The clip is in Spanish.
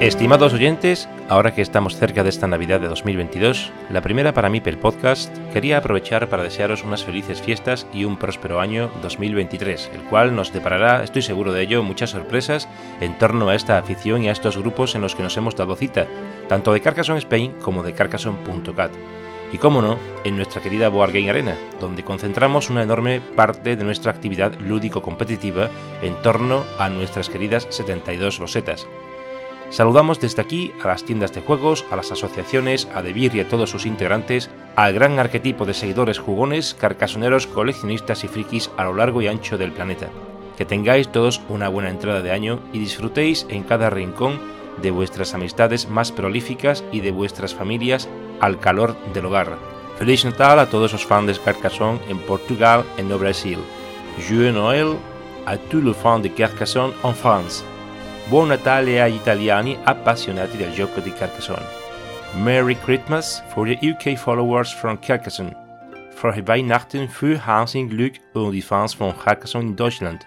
Estimados oyentes, ahora que estamos cerca de esta Navidad de 2022, la primera para mí pel podcast, quería aprovechar para desearos unas felices fiestas y un próspero año 2023, el cual nos deparará, estoy seguro de ello, muchas sorpresas en torno a esta afición y a estos grupos en los que nos hemos dado cita, tanto de Carcassonne Spain como de Carcassonne.cat. Y cómo no, en nuestra querida Board Game Arena, donde concentramos una enorme parte de nuestra actividad lúdico-competitiva en torno a nuestras queridas 72 losetas, Saludamos desde aquí a las tiendas de juegos, a las asociaciones, a Debir y a todos sus integrantes, al gran arquetipo de seguidores jugones, carcasoneros, coleccionistas y frikis a lo largo y ancho del planeta. Que tengáis todos una buena entrada de año y disfrutéis en cada rincón de vuestras amistades más prolíficas y de vuestras familias al calor del hogar. Feliz Natal a todos los fans de Carcassonne en Portugal y en Brasil. Joyeux Noël a tous les fans de Carcassonne en France. Buon Natale agli italiani appassionati del gioco di Carcassonne. Merry Christmas for the UK followers from Carcassonne. Frohe Weihnachten für Hansing Glück und die Fans von Carcassonne in Deutschland.